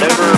never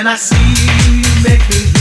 when I see you, you make me.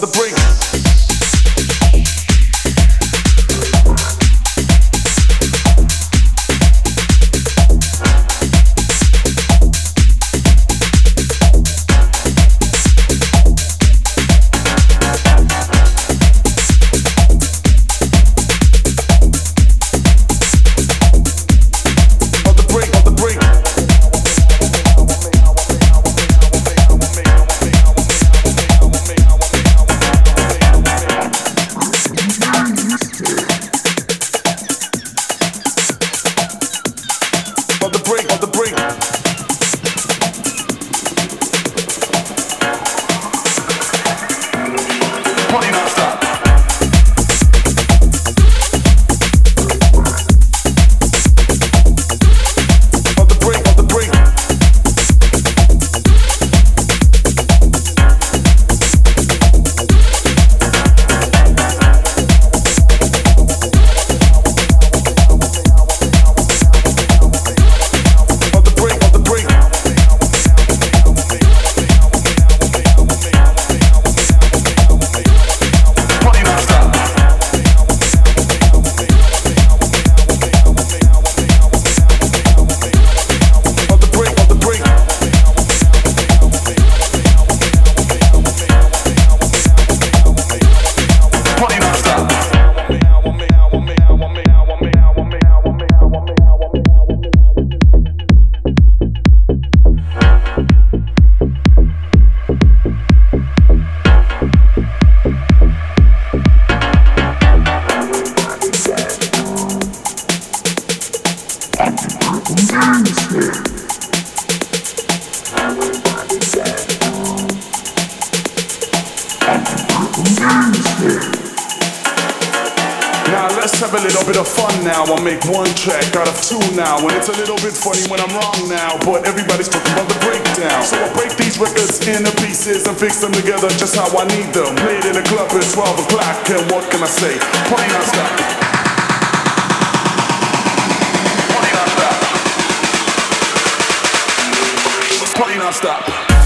the break. now, and it's a little bit funny when I'm wrong now. But everybody's talking about the breakdown, so I break these records into pieces and fix them together just how I need them. Played in a club at 12 o'clock, and what can I say? Playing on stop. Party non-stop.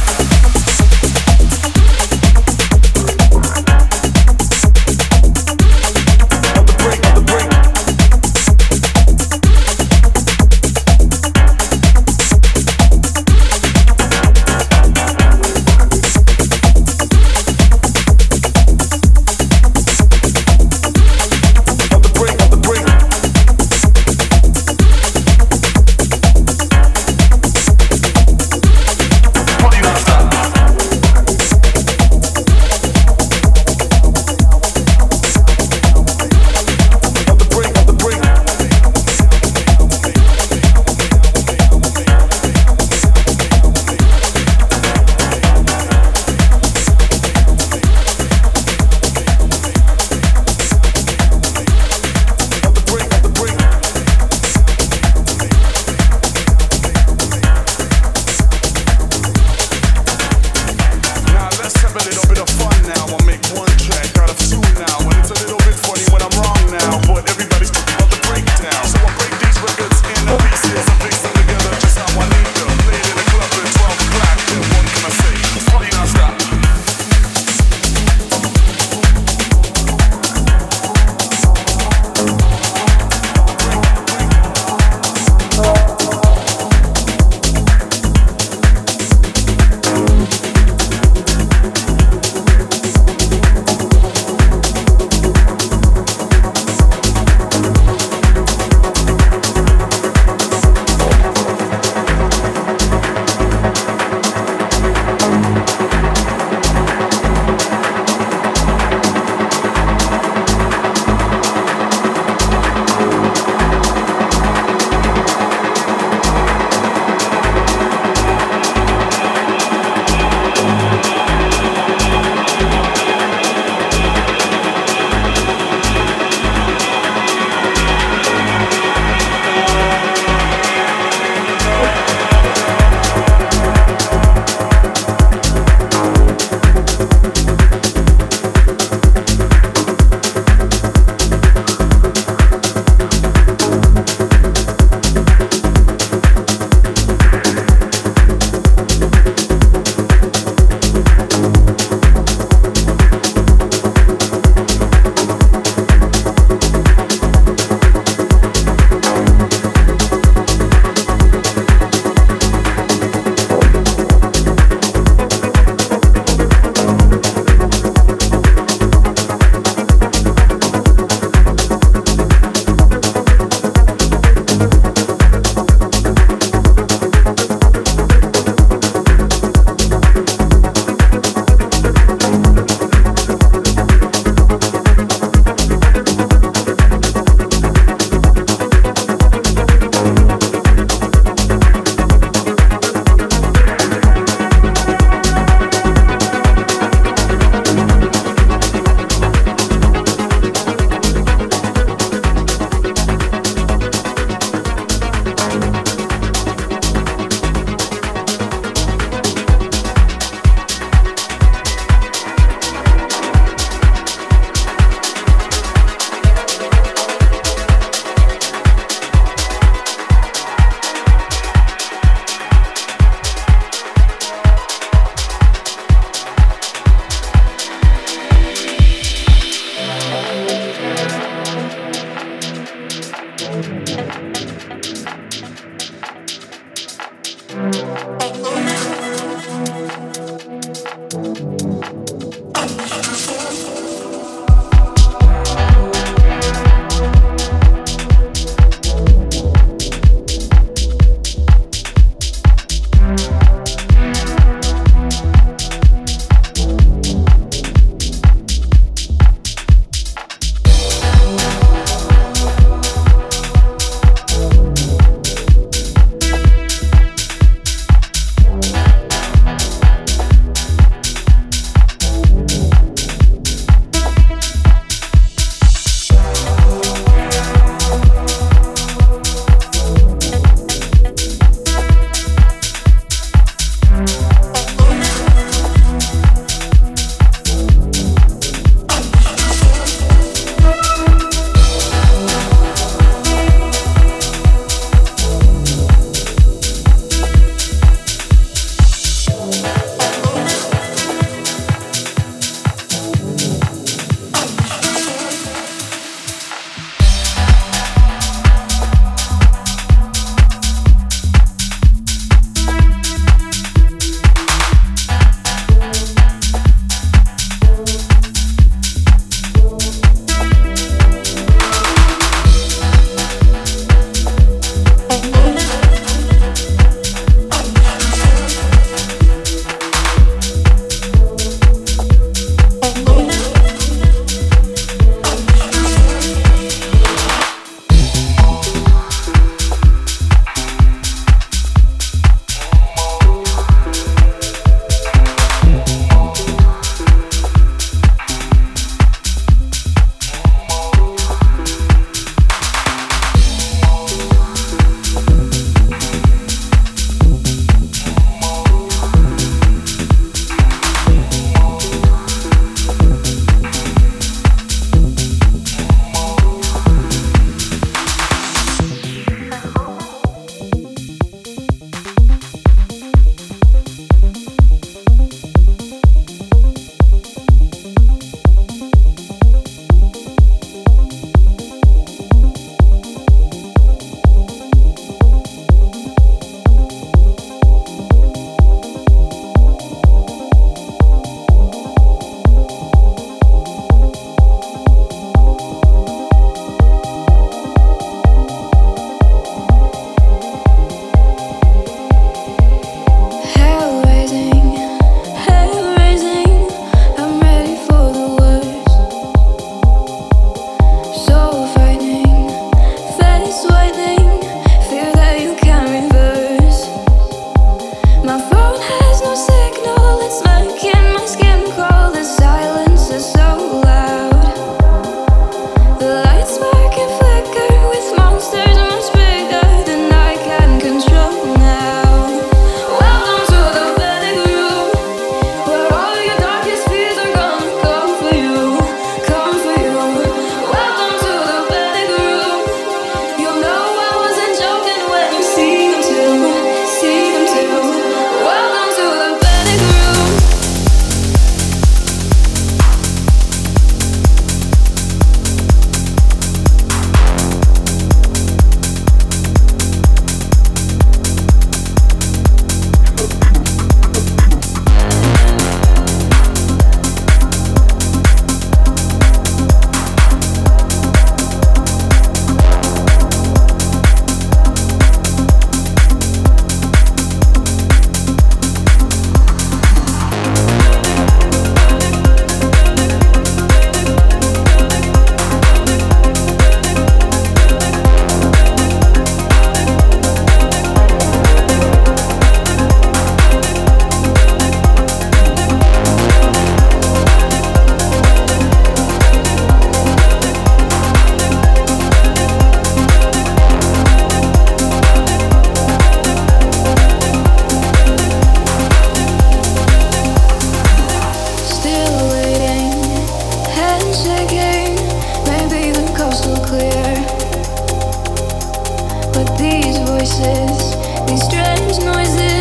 these voices, these strange noises.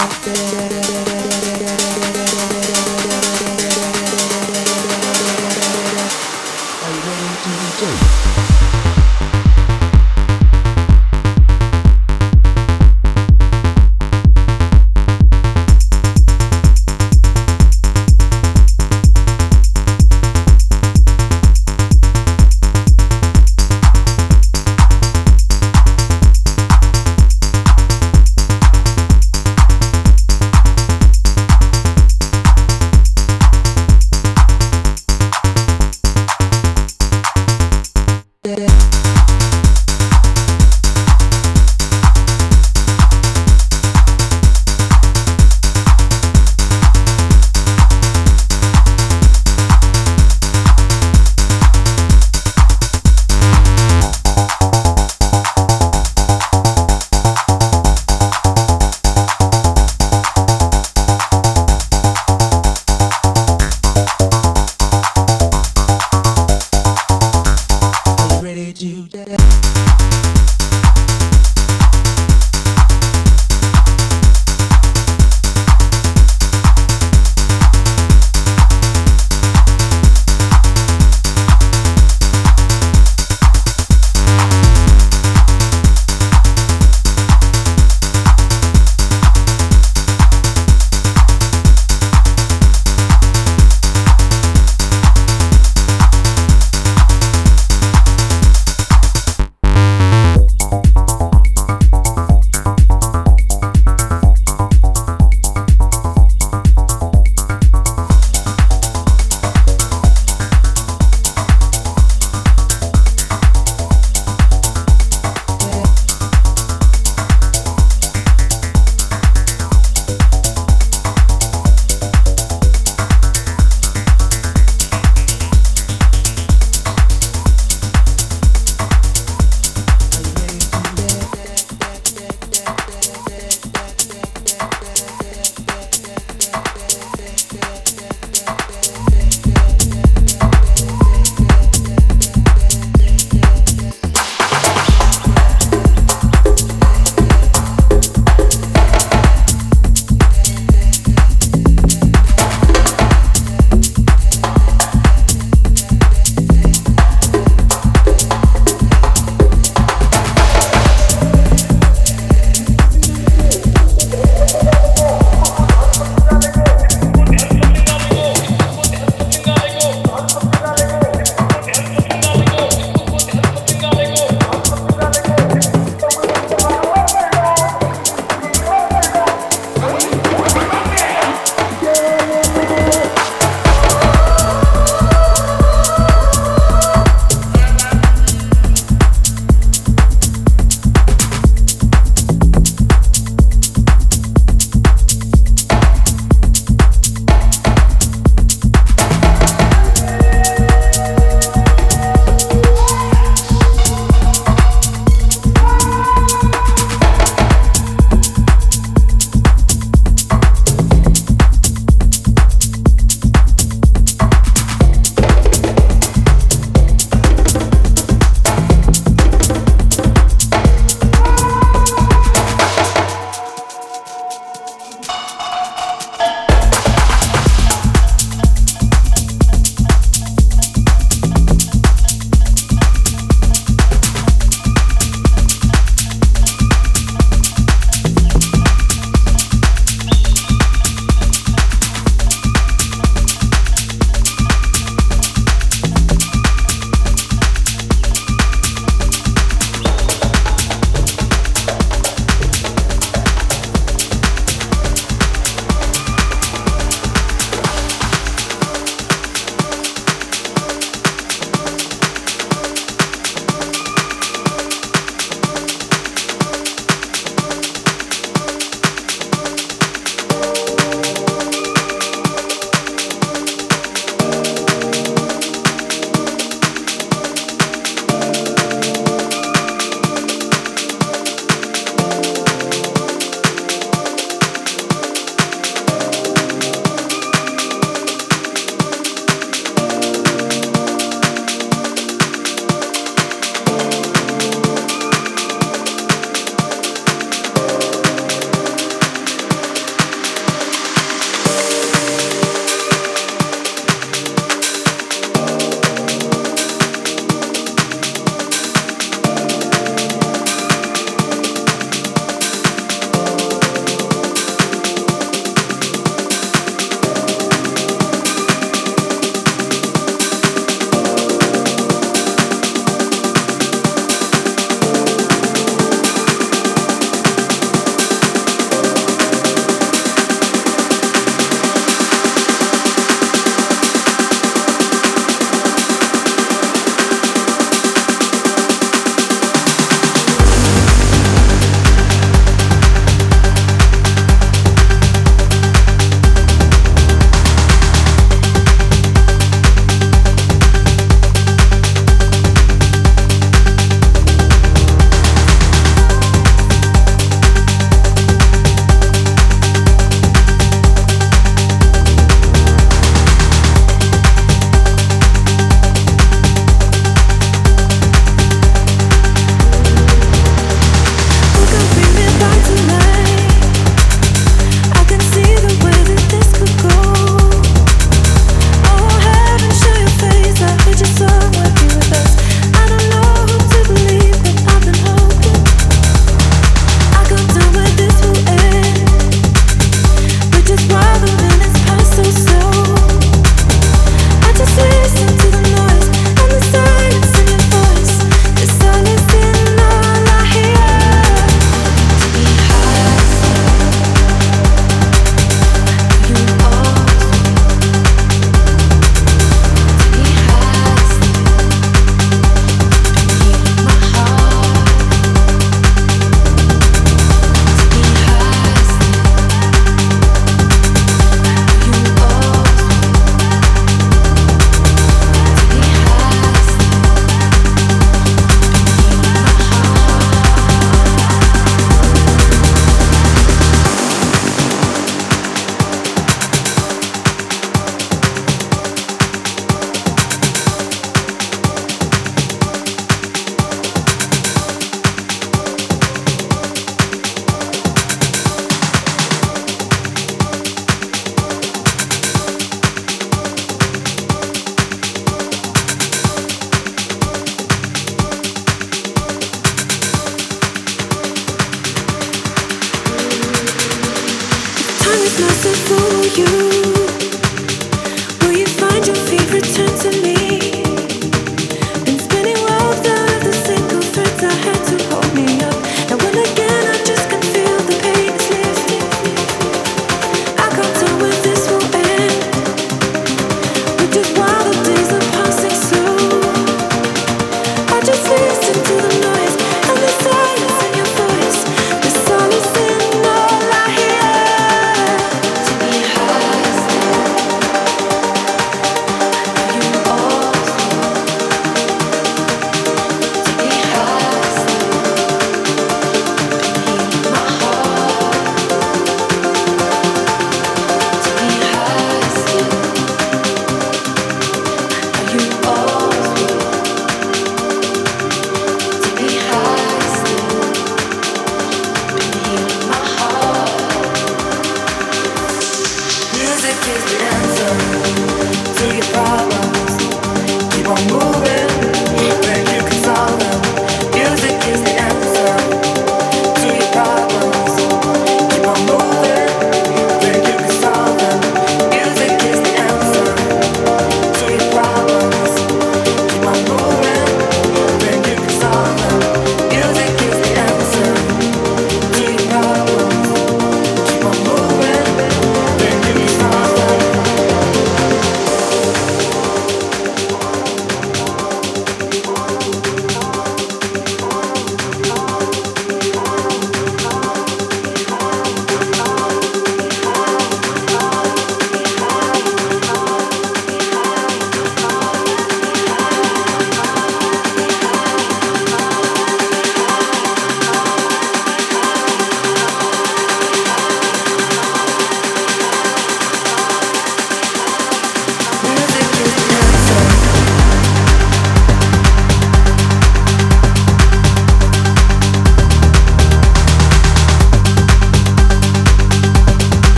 out there.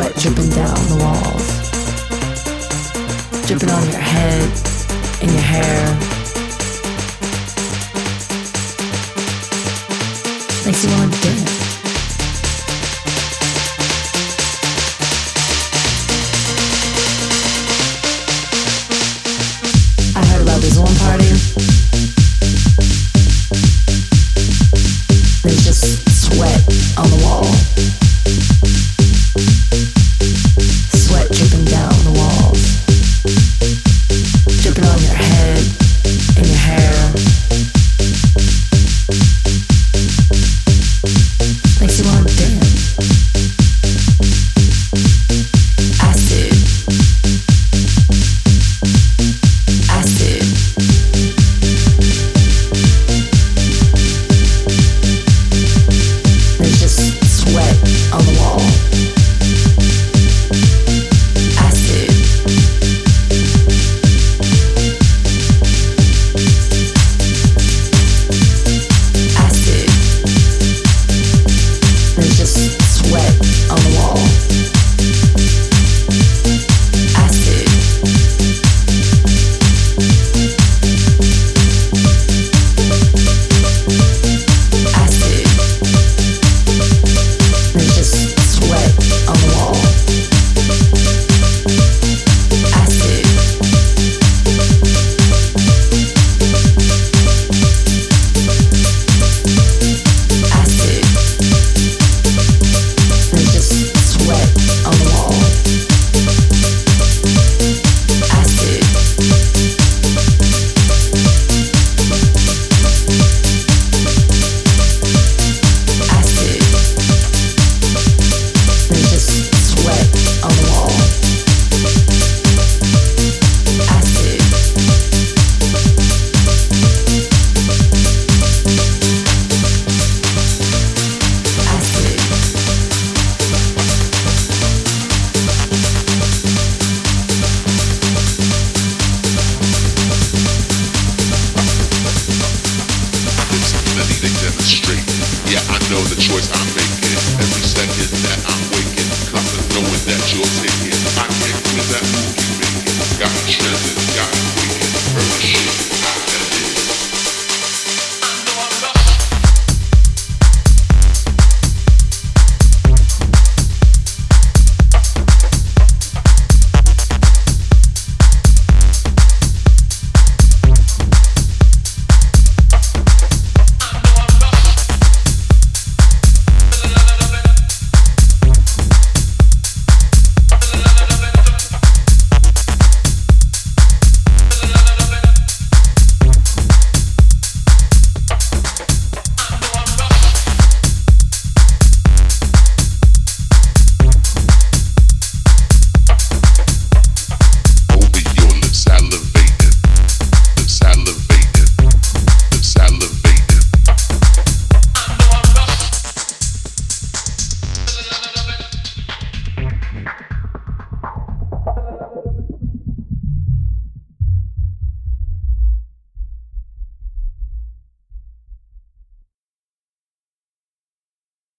sweat dripping down the walls, dripping on your head and your hair. Makes you want to